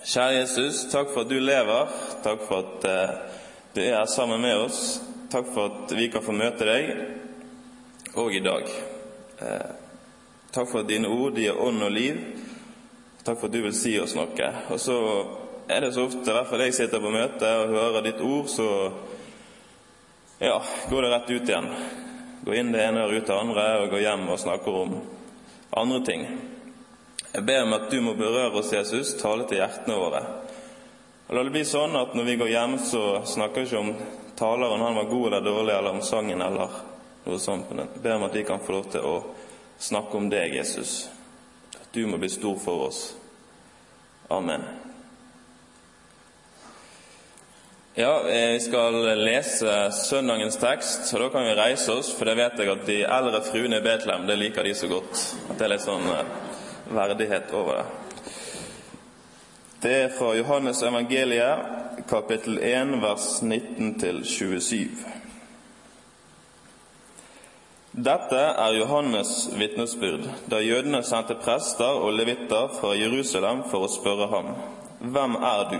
Kjære Jesus, takk for at du lever. Takk for at eh, du er her sammen med oss. Takk for at vi kan få møte deg òg i dag. Eh, takk for at dine ord er ånd og liv. Takk for at du vil si oss noe. Og så er det så ofte, i hvert fall jeg sitter på møte og hører ditt ord, så ja, går det rett ut igjen. Går inn det ene og ut det andre, og går hjem og snakker om andre ting. Jeg ber om at du må berøre oss, Jesus, tale til hjertene våre. Og La det bli sånn at når vi går hjem, så snakker vi ikke om taleren han var god eller dårlig, eller om sangen eller noe sånt. Men jeg ber om at vi kan få lov til å snakke om deg, Jesus. At du må bli stor for oss. Amen. Ja, vi skal lese søndagens tekst, og da kan vi reise oss, for det vet jeg at de eldre fruene i Betlehem, det liker de så godt. At det er litt sånn verdighet over det. Det er fra Johannes evangeliet, kapittel 1, vers 19-27. Dette er Johannes' vitnesbyrd da jødene sendte prester og levitter fra Jerusalem for å spørre ham, Hvem er du?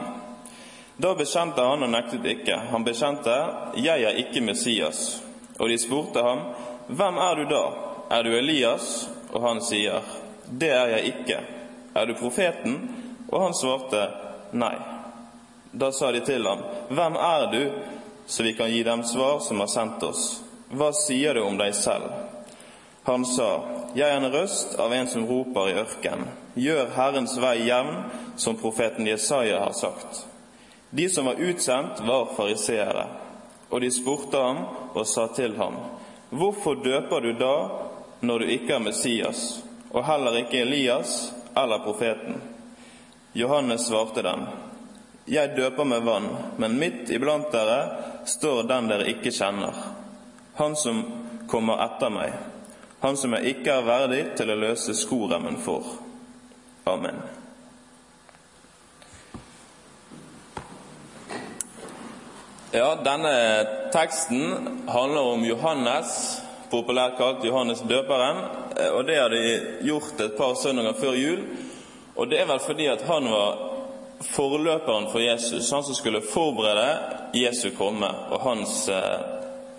Da bekjente han og nektet ikke. Han bekjente, Jeg er ikke Messias. Og de spurte ham, Hvem er du da? Er du Elias? Og han sier, Det er jeg ikke. Er du profeten? Og han svarte, Nei. Da sa de til ham, Hvem er du, så vi kan gi dem svar som har sendt oss? Hva sier du om deg selv? Han sa, Jeg er en røst av en som roper i ørkenen, gjør Herrens vei jevn, som profeten Jesaja har sagt. De som var utsendt, var fariseere, og de spurte ham og sa til ham, Hvorfor døper du da når du ikke er Messias, og heller ikke Elias eller profeten? Johannes svarte dem, Jeg døper med vann, men midt iblant dere står den dere ikke kjenner, han som kommer etter meg, han som jeg ikke er verdig til å løse skoremmen for. Amen. Ja, denne teksten handler om Johannes, populært kalt Johannes døperen. og Det har de gjort et par søndager før jul. Og det er vel fordi at han var forløperen for Jesus, han som skulle forberede Jesu komme og hans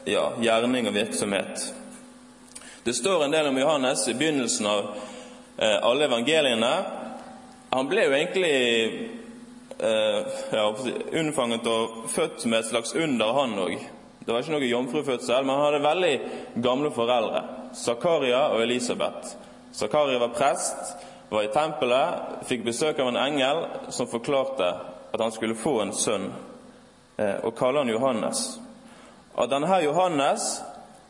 ja, gjerning og virksomhet. Det står en del om Johannes i begynnelsen av alle evangeliene. Han ble jo egentlig ja, unnfanget og født med et slags under, han òg. Det var ikke noe jomfrufødsel, men han hadde veldig gamle foreldre. Zakaria og Elisabeth. Zakaria var prest, var i tempelet, fikk besøk av en engel som forklarte at han skulle få en sønn, og kalle han Johannes. At denne Johannes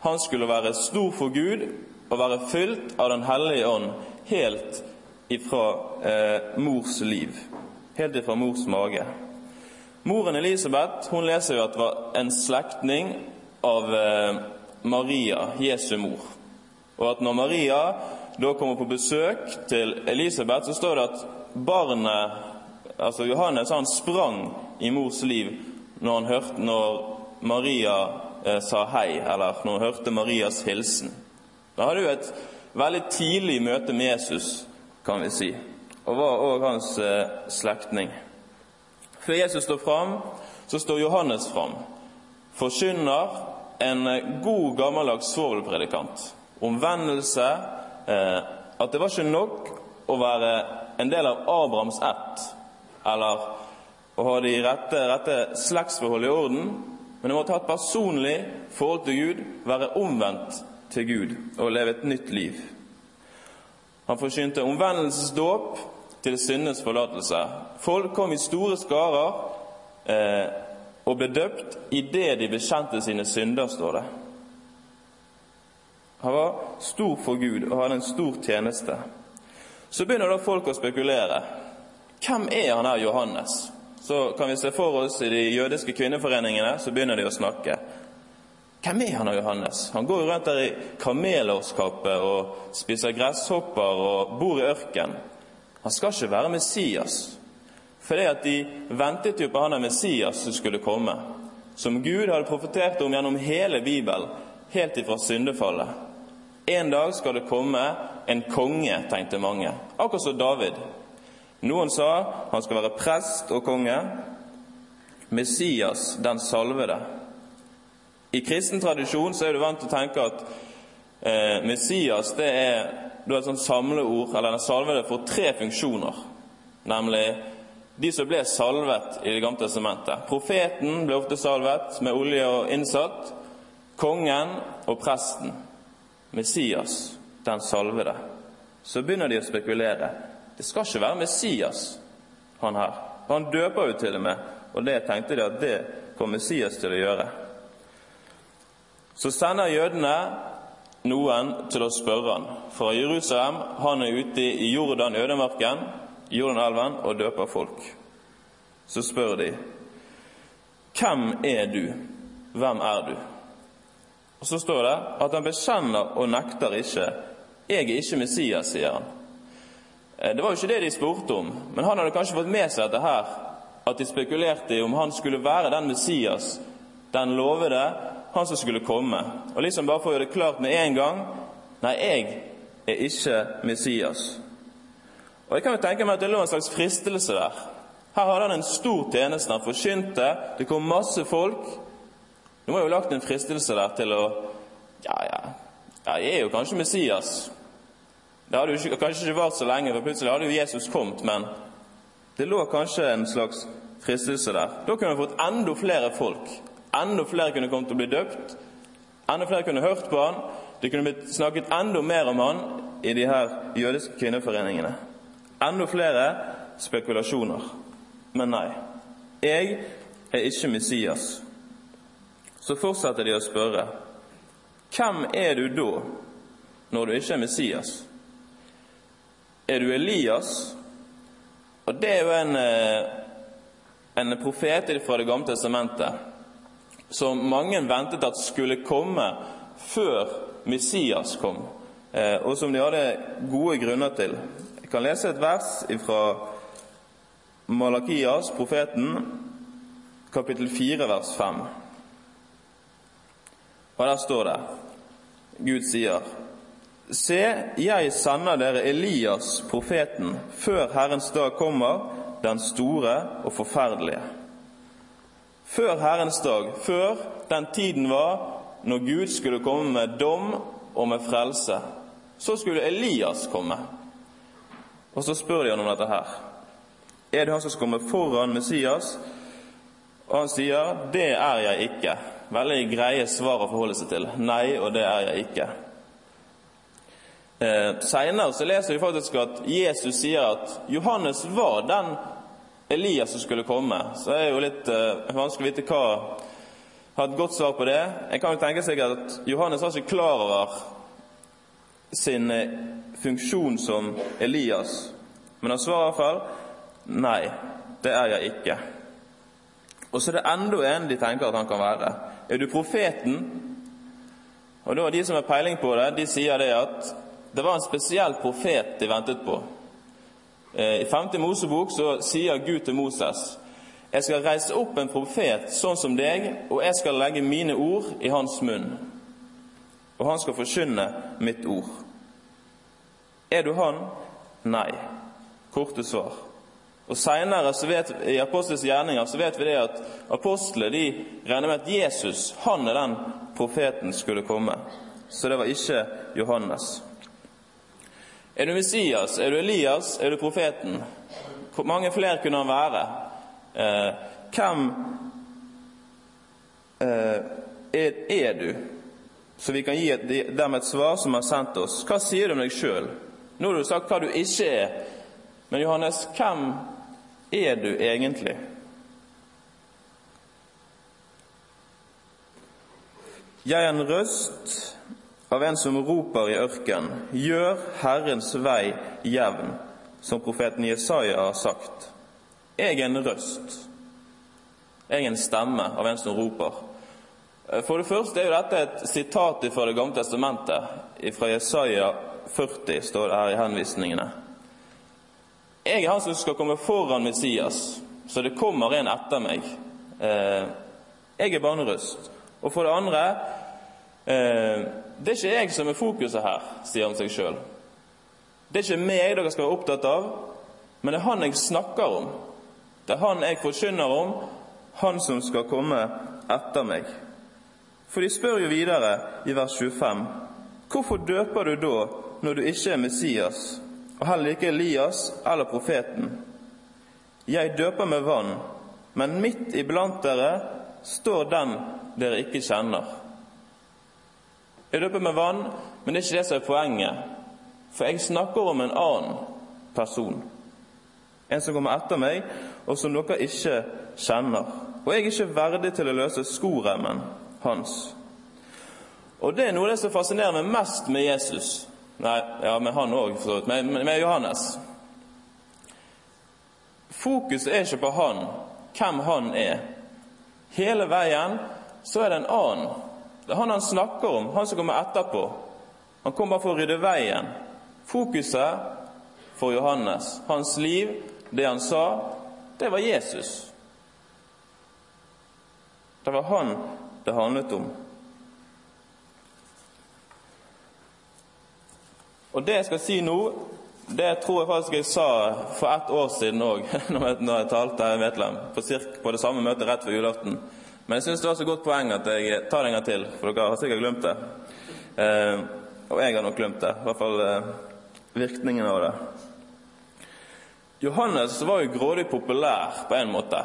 han skulle være stor for Gud og være fylt av Den hellige ånd helt ifra eh, mors liv helt ifra mors mage. Moren Elisabeth hun leser jo at var en slektning av eh, Maria, Jesu mor. Og at når Maria da kommer på besøk til Elisabeth, så står det at barnet, altså Johannes, han sprang i mors liv når, han hørte, når Maria eh, sa hei, eller når hun hørte Marias hilsen. Da hadde hun et veldig tidlig møte med Jesus, kan vi si og var òg hans eh, slektning. Før Jesus står fram, så står Johannes fram. Forkynner en god, gammeldags svovelpredikant. Omvendelse. Eh, at det var ikke nok å være en del av Abrahams ett, eller å ha de rette, rette slektsforhold i orden, men det måtte ha et personlig forhold til Gud, være omvendt til Gud og leve et nytt liv. Han forkynte omvendelsesdåp til syndenes forlatelse. Folk kom i store skarer eh, og ble døpt idet de bekjente sine synder, står det. Han var stor for Gud og hadde en stor tjeneste. Så begynner da folk å spekulere. Hvem er han her Johannes? Så kan vi se for oss i de jødiske kvinneforeningene, så begynner de å snakke. Hvem er han av Johannes? Han går jo rundt der i kamelårskappe og spiser gresshopper og bor i ørken. Han skal ikke være Messias. For det at de ventet jo på han av Messias som skulle komme. Som Gud hadde profetert om gjennom hele Bibelen, helt ifra syndefallet. En dag skal det komme en konge, tenkte mange, akkurat som David. Noen sa han skal være prest og konge. Messias, den salvede. I kristen tradisjon så er du vant til å tenke at eh, Messias det er, er et sånt samleord, eller den salvede, for tre funksjoner. Nemlig de som ble salvet i Det gamle testamentet. Profeten ble ofte salvet med olje og innsatt. Kongen og presten. Messias, den salvede. Så begynner de å spekulere. Det skal ikke være Messias, han her. Han døper jo til og med, og det tenkte de at det kom Messias til å gjøre. Så sender jødene noen til å spørre han. Fra Jerusalem, han er ute i Jordan, ødemarken, Jordanelven og døper folk. Så spør de, 'Hvem er du? Hvem er du?' Og Så står det at han bekjenner og nekter ikke. 'Jeg er ikke Messias', sier han. Eh, det var jo ikke det de spurte om, men han hadde kanskje fått med seg dette her, at de spekulerte i om han skulle være den Messias, den lovede, han som skulle komme. Og liksom bare for å gjøre det klart med en gang Nei, jeg er ikke Messias. Og Jeg kan jo tenke meg at det lå en slags fristelse der. Her hadde han en stor tjeneste. Han forkynte, det kom masse folk. Det må jo lagt en fristelse der til å Ja, ja, ja jeg er jo kanskje Messias. Det hadde jo kanskje ikke vart så lenge, for plutselig hadde jo Jesus kommet, men det lå kanskje en slags fristelse der. Da kunne han fått enda flere folk. Enda flere kunne kommet til å bli døpt. Enda flere kunne hørt på han. Det kunne blitt snakket enda mer om han i de her jødiske kvinneforeningene. Enda flere spekulasjoner. Men nei, jeg er ikke Messias. Så fortsetter de å spørre, hvem er du da, når du ikke er Messias? Er du Elias? Og det er jo en, eh, en profet fra Det gamle testamentet som mange ventet at skulle komme før Messias kom, eh, og som de hadde gode grunner til Jeg kan lese et vers fra Malakias, profeten, kapittel 4, vers 5. Og der står det Gud sier Se, jeg sender dere Elias, profeten, før Herrens dag kommer, den store og forferdelige. Før Herrens dag, før den tiden var når Gud skulle komme med dom og med frelse, så skulle Elias komme. Og så spør de han om dette her. Er det han som skal komme foran Messias? Og han sier, 'Det er jeg ikke'. Veldig greie svar å forholde seg til. Nei, og det er jeg ikke. Eh, Seinere leser vi faktisk at Jesus sier at Johannes var den Elias som skulle komme. Så er det jo litt uh, vanskelig å vite hva Har et godt svar på det. En kan jo tenke seg at Johannes var ikke klar over sin eh, funksjon som Elias. Men han svarer iallfall nei, det er jeg ikke. Og så er det enda en de tenker at han kan være. Er du profeten? Og da De som har peiling på det, de sier det at det var en spesiell profet de ventet på. Eh, I 5. Mosebok så sier Gud til Moses jeg skal reise opp en profet sånn som deg, og jeg skal legge mine ord i hans munn. Og han skal forkynne mitt ord. Er du han? Nei. Korte svar. Og Seinere i Apostels gjerninger så vet vi det at apostlene de regner med at Jesus han er den profeten skulle komme. Så det var ikke Johannes. Er du Messias? Er du Elias? Er du profeten? Hvor mange flere kunne han være? Eh, hvem eh, er, er, du? Så vi kan gi dem et svar som har sendt oss. Hva sier du om deg sjøl? Nå har du sagt hva du ikke er. Men Johannes, hvem er du egentlig? Jeg er en røst av en som roper i ørken, gjør Herrens vei jevn, som profeten Jesaja har sagt. Jeg er en røst. Jeg er en stemme av en som roper. For det første er jo dette et sitat fra Det gamle testamentet, fra Jesaja 40 står det her i henvisningene. Jeg er han som skal komme foran Messias, så det kommer en etter meg. Eh, jeg er barnerøst. Og for det andre eh, Det er ikke jeg som er fokuset her, sier han seg sjøl. Det er ikke meg dere skal være opptatt av. Men det er han jeg snakker om. Det er han jeg forkynner om, han som skal komme etter meg. For de spør jo videre i vers 25.: Hvorfor døper du da når du ikke er Messias, og heller ikke Elias eller profeten? Jeg døper med vann, men midt iblant dere står den dere ikke kjenner. Jeg døper med vann, men det er ikke det som er poenget. For jeg snakker om en annen person. En som kommer etter meg, og som dere ikke kjenner. Og jeg er ikke verdig til å løse skoremmen hans. Og det er noe av det som fascinerer meg mest med Jesus. Nei, ja, med han òg, for så vidt. Med, med Johannes. Fokuset er ikke på han, hvem han er. Hele veien så er det en annen. Det er han han snakker om, han som kommer etterpå. Han kommer for å rydde veien. Fokuset for Johannes, hans liv, det han sa, det var Jesus. Det var han det handlet om. Og det jeg skal si nå, det tror jeg faktisk jeg sa for ett år siden òg, når jeg talte her i Betlehem, på, på, det samme møtet rett før julaften. Men jeg syns det var så godt poeng at jeg tar det en gang til, for dere har sikkert glemt det. Eh, og jeg har nok glemt det, i hvert fall eh, virkningen av det. Johannes var jo grådig populær på en måte.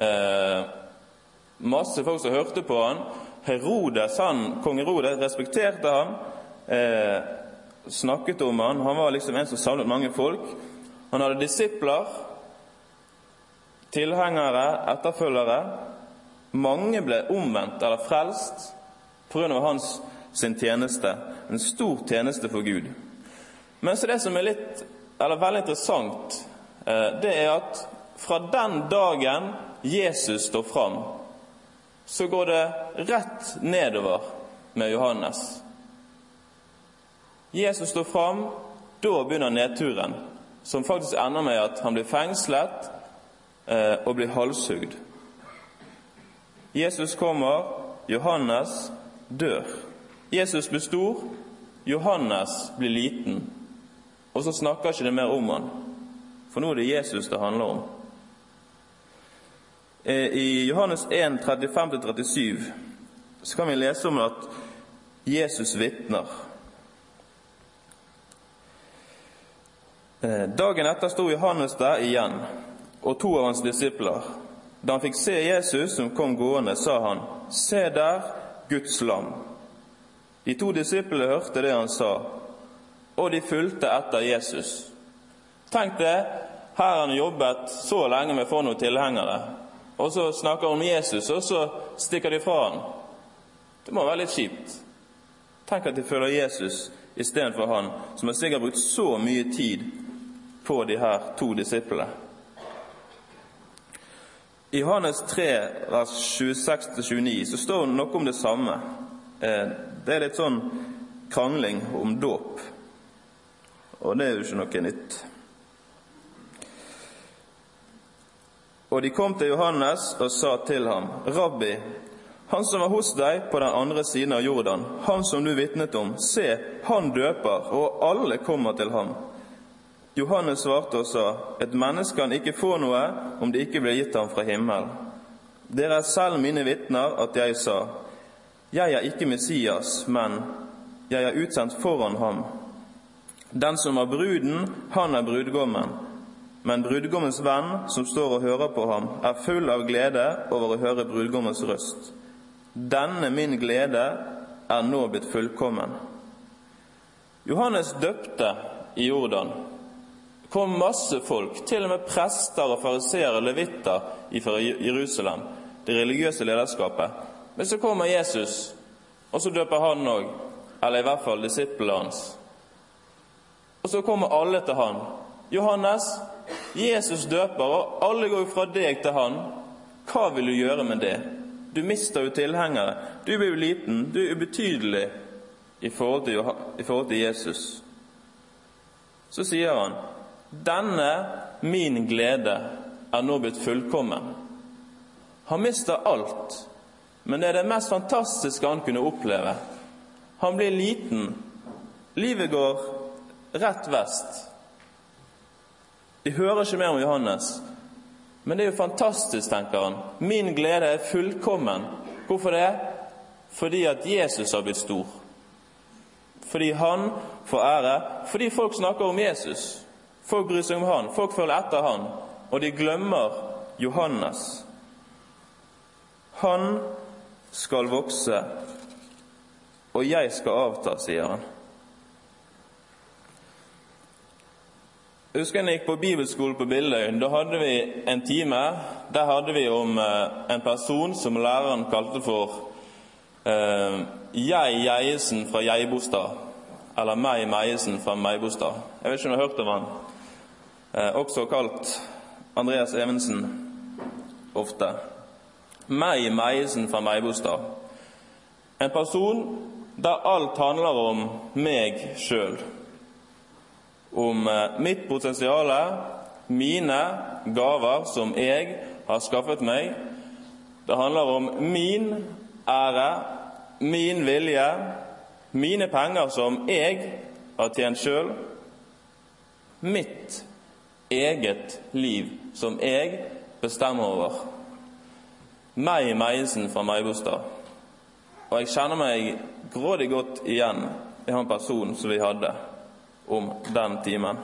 Eh, masse folk som hørte på han. Herodes, han, Kong Herodes respekterte han. Eh, snakket om han. Han var liksom en som samlet mange folk. Han hadde disipler, tilhengere, etterfølgere. Mange ble omvendt eller frelst pga. hans sin tjeneste. En stor tjeneste for Gud. Men så det som er litt, eller veldig interessant, eh, det er at fra den dagen Jesus står fram, så går det rett nedover med Johannes. Jesus står fram, da begynner nedturen, som faktisk ender med at han blir fengslet eh, og blir halshugd. Jesus kommer, Johannes dør. Jesus blir stor, Johannes blir liten. Og så snakker ikke det mer om han, for nå er det Jesus det handler om. Eh, I Johannes 1, 35-37 så kan vi lese om at Jesus vitner. Eh, dagen etter sto Johannes der igjen, og to av hans disipler. Da han fikk se Jesus som kom gående, sa han, Se der, Guds lam. De to disiplene hørte det han sa, og de fulgte etter Jesus. Tenk det, her har han jobbet så lenge med å få noen tilhengere, og så snakker han om Jesus, og så stikker de fra han. Det må være litt kjipt. Tenk at de følger Jesus istedenfor han, som har sikkert brukt så mye tid på de her to disiplene. I Johannes 3, vers 26-29 så står det noe om det samme. Eh, det er litt sånn krangling om dåp, og det er jo ikke noe nytt. Og de kom til Johannes og sa til ham, Rabbi, han som var hos deg på den andre siden av Jordan, han som du vitnet om, se, han døper, og alle kommer til ham. Johannes svarte og sa, Et menneske kan ikke få noe om det ikke blir gitt ham fra himmelen. Dere er selv mine vitner at jeg sa, Jeg er ikke Messias, men jeg er utsendt foran ham. Den som er bruden, han er brudgommen. Men brudgommens venn, som står og hører på ham, er full av glede over å høre brudgommens røst. Denne min glede er nå blitt fullkommen. Johannes døpte i Jordan kom masse folk, til og med prester og fariseere og levitter fra Jerusalem, det religiøse lederskapet. Men så kommer Jesus, og så døper han òg, eller i hvert fall disiplene hans. Og så kommer alle til han. Johannes, Jesus døper, og alle går fra deg til han. Hva vil du gjøre med det? Du mister jo tilhengere. Du blir jo liten, du er ubetydelig i forhold til, i forhold til Jesus. Så sier han, denne min glede er nå blitt fullkommen. Han mister alt, men det er det mest fantastiske han kunne oppleve. Han blir liten. Livet går rett vest. De hører ikke mer om Johannes. Men det er jo fantastisk, tenker han. Min glede er fullkommen. Hvorfor det? Fordi at Jesus har blitt stor. Fordi han får ære. Fordi folk snakker om Jesus. Folk bryr seg om han. Folk følger etter han. Og de glemmer Johannes. Han skal vokse, og jeg skal avta, sier han. Jeg husker jeg gikk på bibelskole på Billøy. Da hadde vi en time. Der hadde vi om eh, en person som læreren kalte for eh, Jeg Geiesen fra Geibostad. Eller Meg Meiesen fra Meibostad. Jeg vet ikke om du har hørt om han. Eh, også kalt Andreas Evensen ofte. Meg Meiesen fra Meibostad. En person der alt handler om meg sjøl om eh, mitt potensial, mine gaver som jeg har skaffet meg. Det handler om min ære, min vilje, mine penger som jeg har tjent sjøl. Mitt eget liv som jeg bestemmer over. Meg Meisen fra Meibostad. Og jeg kjenner meg grådig godt igjen i han personen som vi hadde om den timen.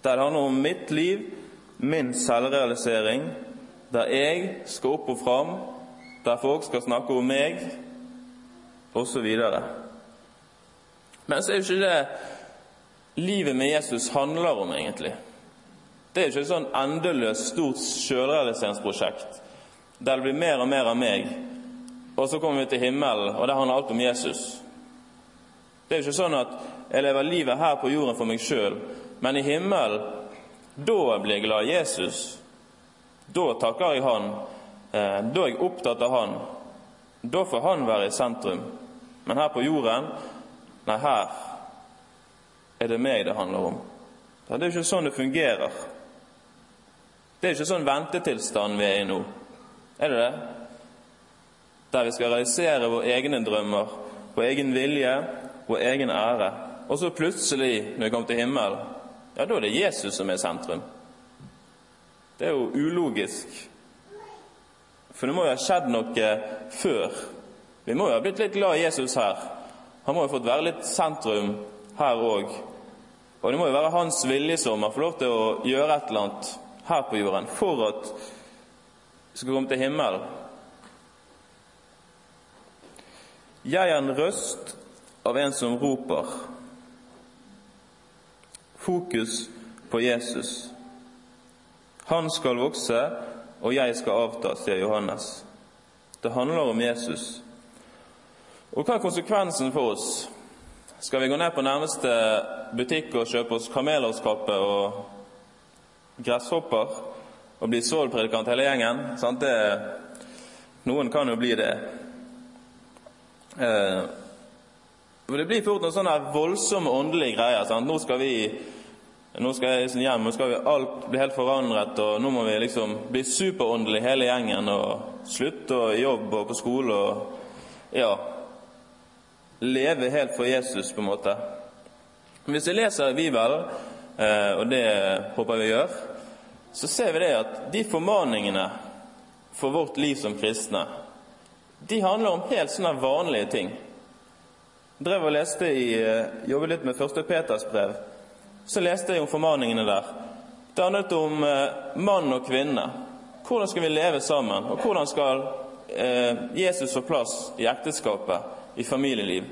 Det handler om mitt liv, min selvrealisering, der jeg skal opp og fram, der folk skal snakke om meg, osv. Men så er jo ikke det livet med Jesus handler om, egentlig. Det er ikke et sånn endeløst stort sjølrealiseringsprosjekt der det blir mer og mer av meg, og så kommer vi til himmelen, og det handler alt om Jesus. Det er jo ikke sånn at jeg lever livet her på jorden for meg sjøl, men i himmelen, da blir jeg glad i Jesus. Da takker jeg Han. Eh, da er jeg opptatt av Han. Da får Han være i sentrum. Men her på jorden, nei, her er det meg det handler om. Det er jo ikke sånn det fungerer. Det er ikke sånn ventetilstand vi er i nå. Er det det? Der vi skal realisere våre egne drømmer, vår egen vilje, vår egen ære. Og så plutselig, når vi kommer til himmelen, ja, da er det Jesus som er sentrum. Det er jo ulogisk. For det må jo ha skjedd noe før. Vi må jo ha blitt litt glad i Jesus her. Han må jo ha fått være litt sentrum her òg. Og det må jo være hans vilje som har fått lov til å gjøre et eller annet her på jorden for at vi skal komme til himmelen. Jeg er en røst av en som roper. Fokus på Jesus. Han skal vokse, og jeg skal avta, sier Johannes. Det handler om Jesus. Og hva er konsekvensen for oss? Skal vi gå ned på nærmeste butikk og kjøpe oss kamelårskappe og gresshopper og bli Saul-predikant hele gjengen? Det, noen kan jo bli det. Eh, Det blir fort noen sånne voldsomme åndelige greier. Sant? Nå skal vi nå skal jeg liksom hjem, nå skal vi alt bli helt forandret, og nå må vi liksom bli superåndelige hele gjengen og slutte å jobbe og på skole og ja leve helt for Jesus, på en måte. Hvis vi leser Bibelen, eh, og det håper vi gjør, så ser vi det at de formaningene for vårt liv som kristne, de handler om helt sånne vanlige ting drev og leste i, eh, jobbet litt med første Peters brev, så leste jeg om formaningene der. Det handlet om eh, mann og kvinne. Hvordan skal vi leve sammen? Og hvordan skal Jesus få plass i ekteskapet, i familieliv?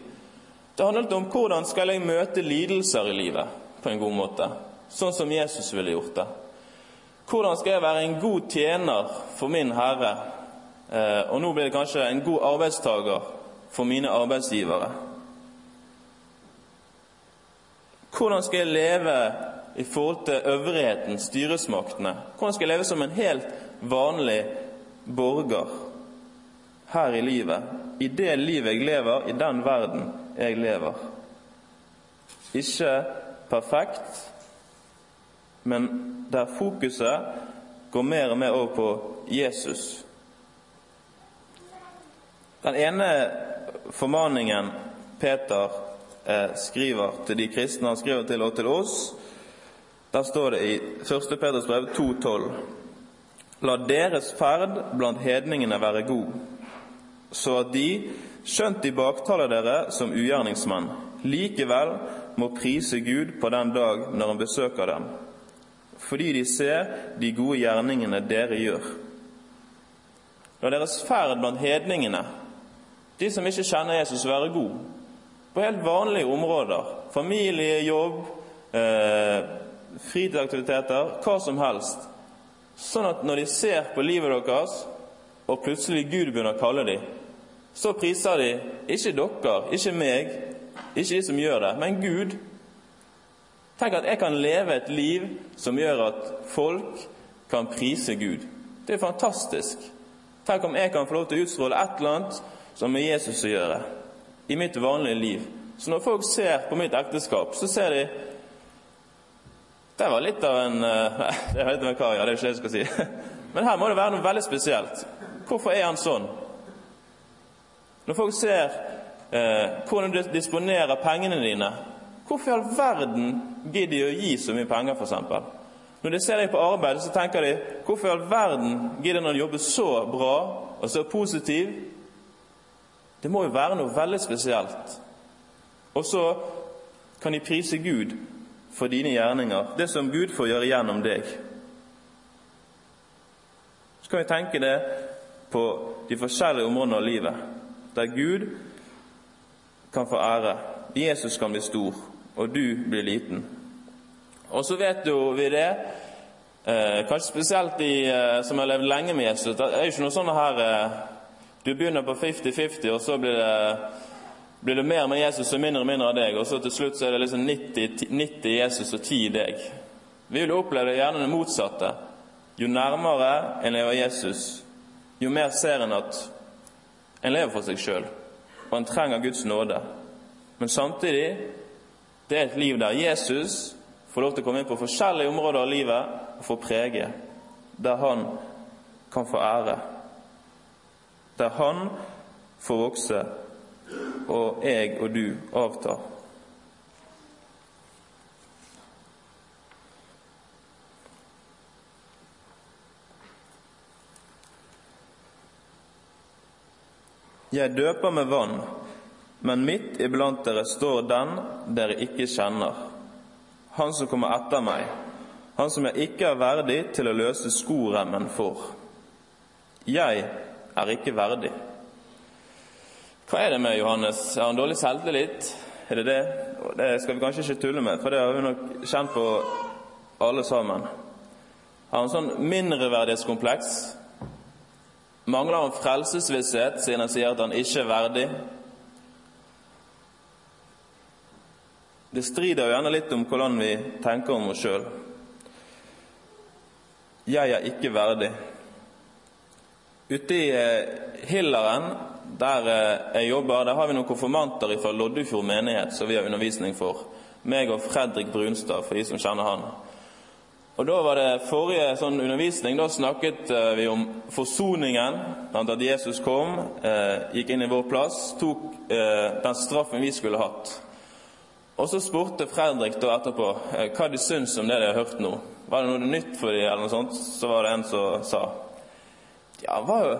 Det handlet om hvordan skal jeg møte lidelser i livet på en god måte, sånn som Jesus ville gjort det. Hvordan skal jeg være en god tjener for min Herre? Eh, og nå blir det kanskje en god arbeidstaker for mine arbeidsgivere. Hvordan skal jeg leve i forhold til øvrigheten, styresmaktene? Hvordan skal jeg leve som en helt vanlig borger her i livet? I det livet jeg lever, i den verden jeg lever. Ikke perfekt, men der fokuset går mer og mer over på Jesus. Den ene formaningen Peter eh, skriver til de kristne han skriver til, og til oss. Der står det i 1. Peters brev 2,12.: La deres ferd blant hedningene være god, så at de, skjønt de baktaler dere som ugjerningsmenn, likevel må prise Gud på den dag når han besøker dem, fordi de ser de gode gjerningene dere gjør. Når deres ferd blant hedningene, de som ikke kjenner Jesus, være god, på helt vanlige områder, familie, jobb, eh, fritidsaktiviteter, hva som helst, sånn at når de ser på livet deres, og plutselig Gud begynner å kalle dem, så priser de ikke dere, ikke meg, ikke de som gjør det, men Gud. Tenk at jeg kan leve et liv som gjør at folk kan prise Gud. Det er fantastisk. Tenk om jeg kan få lov til å utstråle et eller annet som med Jesus å gjøre, i mitt vanlige liv. Så når folk ser på mitt ekteskap, så ser de Det var litt av en Det er litt av en kar, ja, det er ikke det jeg skal si. Men her må det være noe veldig spesielt. Hvorfor er han sånn? Når folk ser eh, hvordan du disponerer pengene dine, hvorfor i all verden gidder de å gi så mye penger, f.eks.? Når de ser deg på arbeid, så tenker de hvorfor i all verden gidder han å jobbe så bra og så positiv? Det må jo være noe veldig spesielt. Og så kan de prise Gud for dine gjerninger, det som Gud får gjøre gjennom deg. Så kan vi tenke det på de forskjellige områdene av livet der Gud kan få ære. Jesus kan bli stor, og du blir liten. Og så vet jo vi det, eh, kanskje spesielt de eh, som har levd lenge med Jesus Det er jo ikke noe sånn her eh, Du begynner på 50-50, og så blir det, blir det, mer med Jesus og mindre og mindre av deg, og så til slutt så er det liksom 90, 90 Jesus og 10 deg. Vi vil oppleve gjerne det motsatte. Jo nærmere en lever Jesus, jo mer ser en at en lever for seg sjøl, og en trenger Guds nåde. Men samtidig det er et liv der Jesus får lov til å komme inn på forskjellige områder av livet og få prege, der han kan få ære. Der han får vokse, og jeg og du avtar. Jeg døper med vann, men midt iblant dere står den dere ikke kjenner, han som kommer etter meg, han som jeg ikke er verdig til å løse skoremmen for. Jeg er ikke verdig. Hva er det med Johannes? Har han dårlig selvtillit? Er det det? Det skal vi kanskje ikke tulle med, for det har vi nok kjent på alle sammen. Har han sånn mindreverdighetskompleks? Mangler han frelsesvisshet siden han sier at han ikke er verdig? Det strider jo gjerne litt om hvordan vi tenker om oss sjøl. Jeg er ikke verdig. Ute i eh, Hilleren, der eh, jeg jobber, der har vi noen konfirmanter fra Loddefjord menighet som vi har undervisning for. Meg og Fredrik Brunstad, for de som kjenner han. Og da var det Forrige sånn undervisning da snakket eh, vi om forsoningen. At Jesus kom, eh, gikk inn i vår plass, tok eh, den straffen vi skulle hatt. Og Så spurte Fredrik da etterpå hva de syns om det de har hørt nå. Var det noe nytt for dem, eller noe sånt? Så var det en som sa Ja, var jo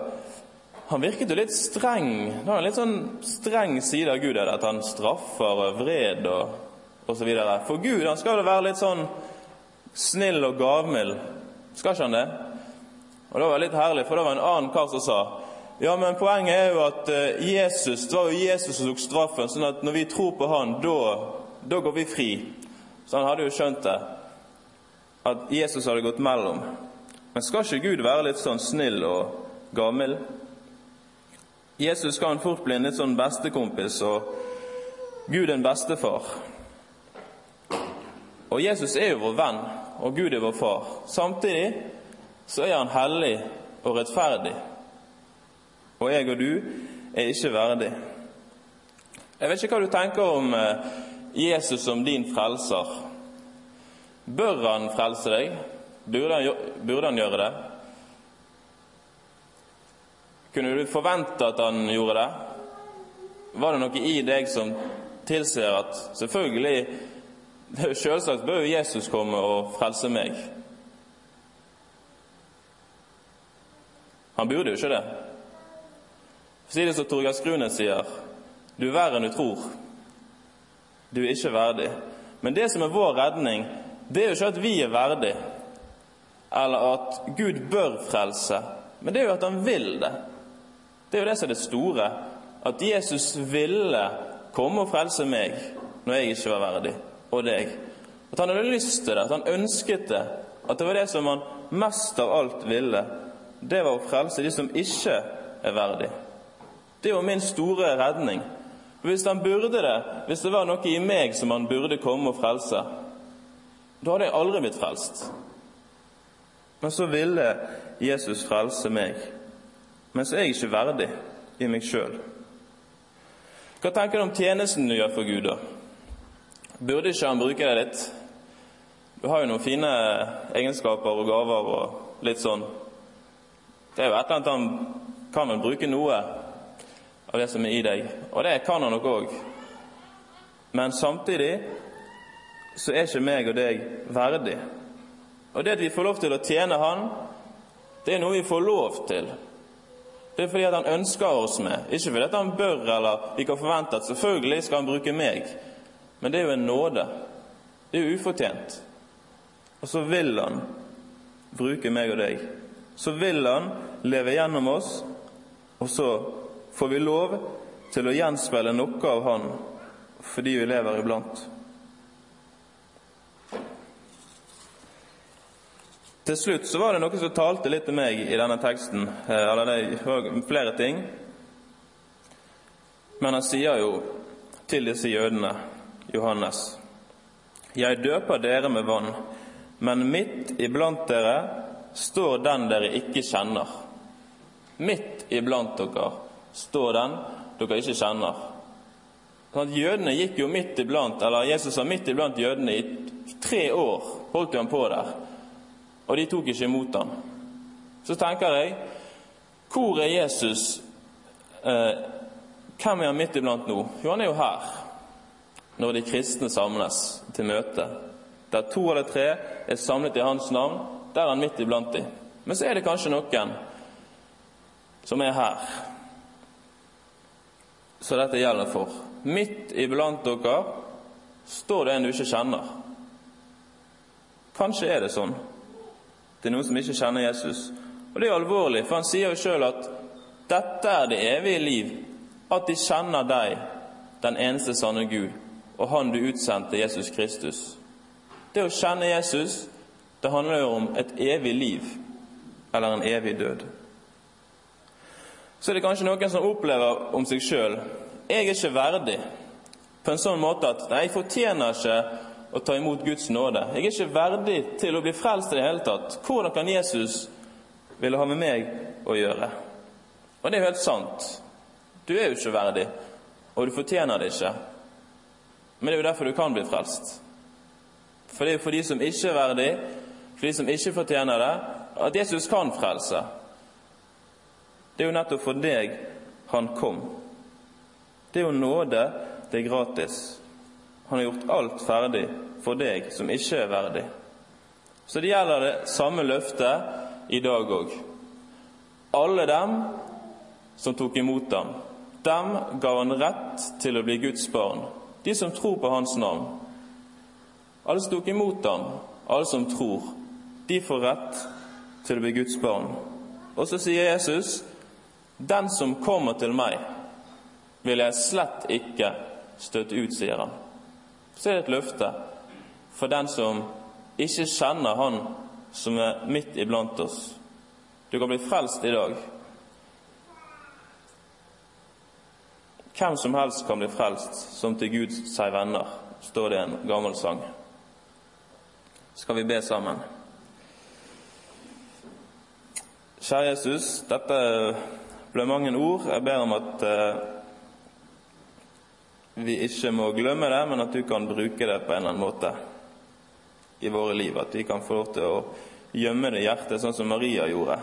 han virket jo litt streng. Det var en litt sånn streng side av Gud, at han straffer vred og osv. For Gud han skal jo være litt sånn snill og gavmild. Skal ikke han det? Og Det var litt herlig, for det var en annen kar som sa ja, men poenget er jo at eh, Jesus, det var jo Jesus som tok straffen, sånn at når vi tror på Han, da går vi fri. Så han hadde jo skjønt det, at Jesus hadde gått mellom. Men skal ikke Gud være litt sånn snill og gammel? Jesus kan fort bli en litt sånn bestekompis, og Gud en bestefar. Og Jesus er jo vår venn, og Gud er vår far. Samtidig så er han hellig og rettferdig. Og jeg og du er ikke verdig. Jeg vet ikke hva du tenker om eh, Jesus som din frelser. Bør han frelse deg? Burde han, gjøre det? Kunne du forvente at han gjorde det? Var det noe i deg som tilsier at selvfølgelig Selvsagt bør jo Jesus komme og frelse meg. Han burde jo ikke det. Si det som Torgeir Skrunes sier, du er verre enn du tror. Du er ikke verdig. Men det som er vår redning, det er jo ikke at vi er verdig, eller at Gud bør frelse, men det er jo at han vil det. Det er jo det som er det store. At Jesus ville komme og frelse meg når jeg ikke var verdig, og deg. At han hadde lyst til det, at han ønsket det. At det var det som han mest av alt ville. Det var å frelse de som ikke er verdig. Det jo min store redning. Hvis han burde det, hvis det var noe i meg som han burde komme og frelse, da hadde jeg aldri blitt frelst. Men så ville Jesus frelse meg. Men så er jeg ikke verdig i meg sjøl. Hva tenker du om tjenesten du gjør for Gud, da? Burde ikke han bruke deg litt? Du har jo noen fine egenskaper og gaver og litt sånn. Det er jo et eller annet han kan vel bruke noe av det som er i deg, og det kan han nok òg. Men samtidig så er ikke meg og deg verdig. Og det at vi får lov til å tjene Han, det er noe vi får lov til. Det er fordi at Han ønsker oss med, ikke fordi at Han bør eller vi kan forvente at selvfølgelig skal Han bruke meg. Men det er jo en nåde. Det er jo ufortjent. Og så vil Han bruke meg og deg. Så vil Han leve gjennom oss, og så får vi lov til å gjenspeile noe av Han fordi vi lever iblant. Til slutt så var det noe som talte litt til meg i denne teksten. Eh, eller det var flere ting. Men han sier jo til disse jødene, Johannes, Jeg døper dere med vann, men midt iblant dere står den dere ikke kjenner. Midt iblant dere står den dere ikke kjenner. Sånn jødene gikk jo midt iblant, eller Jesus var midt iblant jødene i tre år. holdt han på der og de tok ikke imot ham. Så tenker jeg hvor er Jesus? Eh, hvem er han midt iblant nå? Jo, han er jo her når de kristne samles til møte. Der to eller tre er samlet i hans navn, der er han midt iblant dem. Men så er det kanskje noen som er her, så dette gjelder for. Midt iblant dere står det en du ikke kjenner. Kanskje er det sånn til noen som ikke kjenner Jesus. Og det er alvorlig, for han sier jo sjøl at dette er det evige liv, at de kjenner deg, den eneste sanne Gud, og Han du utsendte, Jesus Kristus. Det å kjenne Jesus, det handler jo om et evig liv, eller en evig død. Så er det kanskje noen som opplever om seg sjøl jeg er ikke verdig, på en sånn måte at nei, jeg fortjener ikke å ta imot Guds nåde. Jeg er ikke verdig til å bli frelst i det hele tatt. Hvordan kan Jesus ville ha med meg å gjøre? Og det er jo helt sant. Du er jo ikke verdig, og du fortjener det ikke. Men det er jo derfor du kan bli frelst. For det er jo for de som ikke er verdig, for de som ikke fortjener det, at Jesus kan frelse. Det er jo nettopp for deg han kom. Det er jo nåde, det er gratis. Han har gjort alt ferdig for deg som ikke er verdig. Så det gjelder det samme løftet i dag òg. Alle dem som tok imot ham, dem ga han rett til å bli Guds barn, de som tror på hans navn. Alle som tok imot ham, alle som tror, de får rett til å bli Guds barn. Og så sier Jesus, 'Den som kommer til meg, vil jeg slett ikke støte ut', sier han så er det et løfte for den som ikke kjenner Han som er midt iblant oss. Du kan bli frelst i dag. Hvem som helst kan bli frelst som til Gud seg venner, står det i en gammel sang. Skal vi be sammen? Kjære Jesus, dette ble mange ord. Jeg ber om at eh, vi ikke må glemme det, men at du kan bruke det på en eller annen måte i våre liv. At vi kan få lov til å gjemme det i hjertet, sånn som Maria gjorde.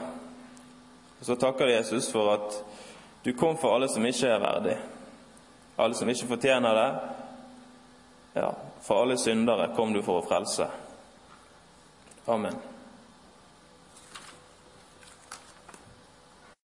Og Så takker jeg Jesus for at du kom for alle som ikke er verdig, alle som ikke fortjener det. Ja, for alle syndere kom du for å frelse. Amen.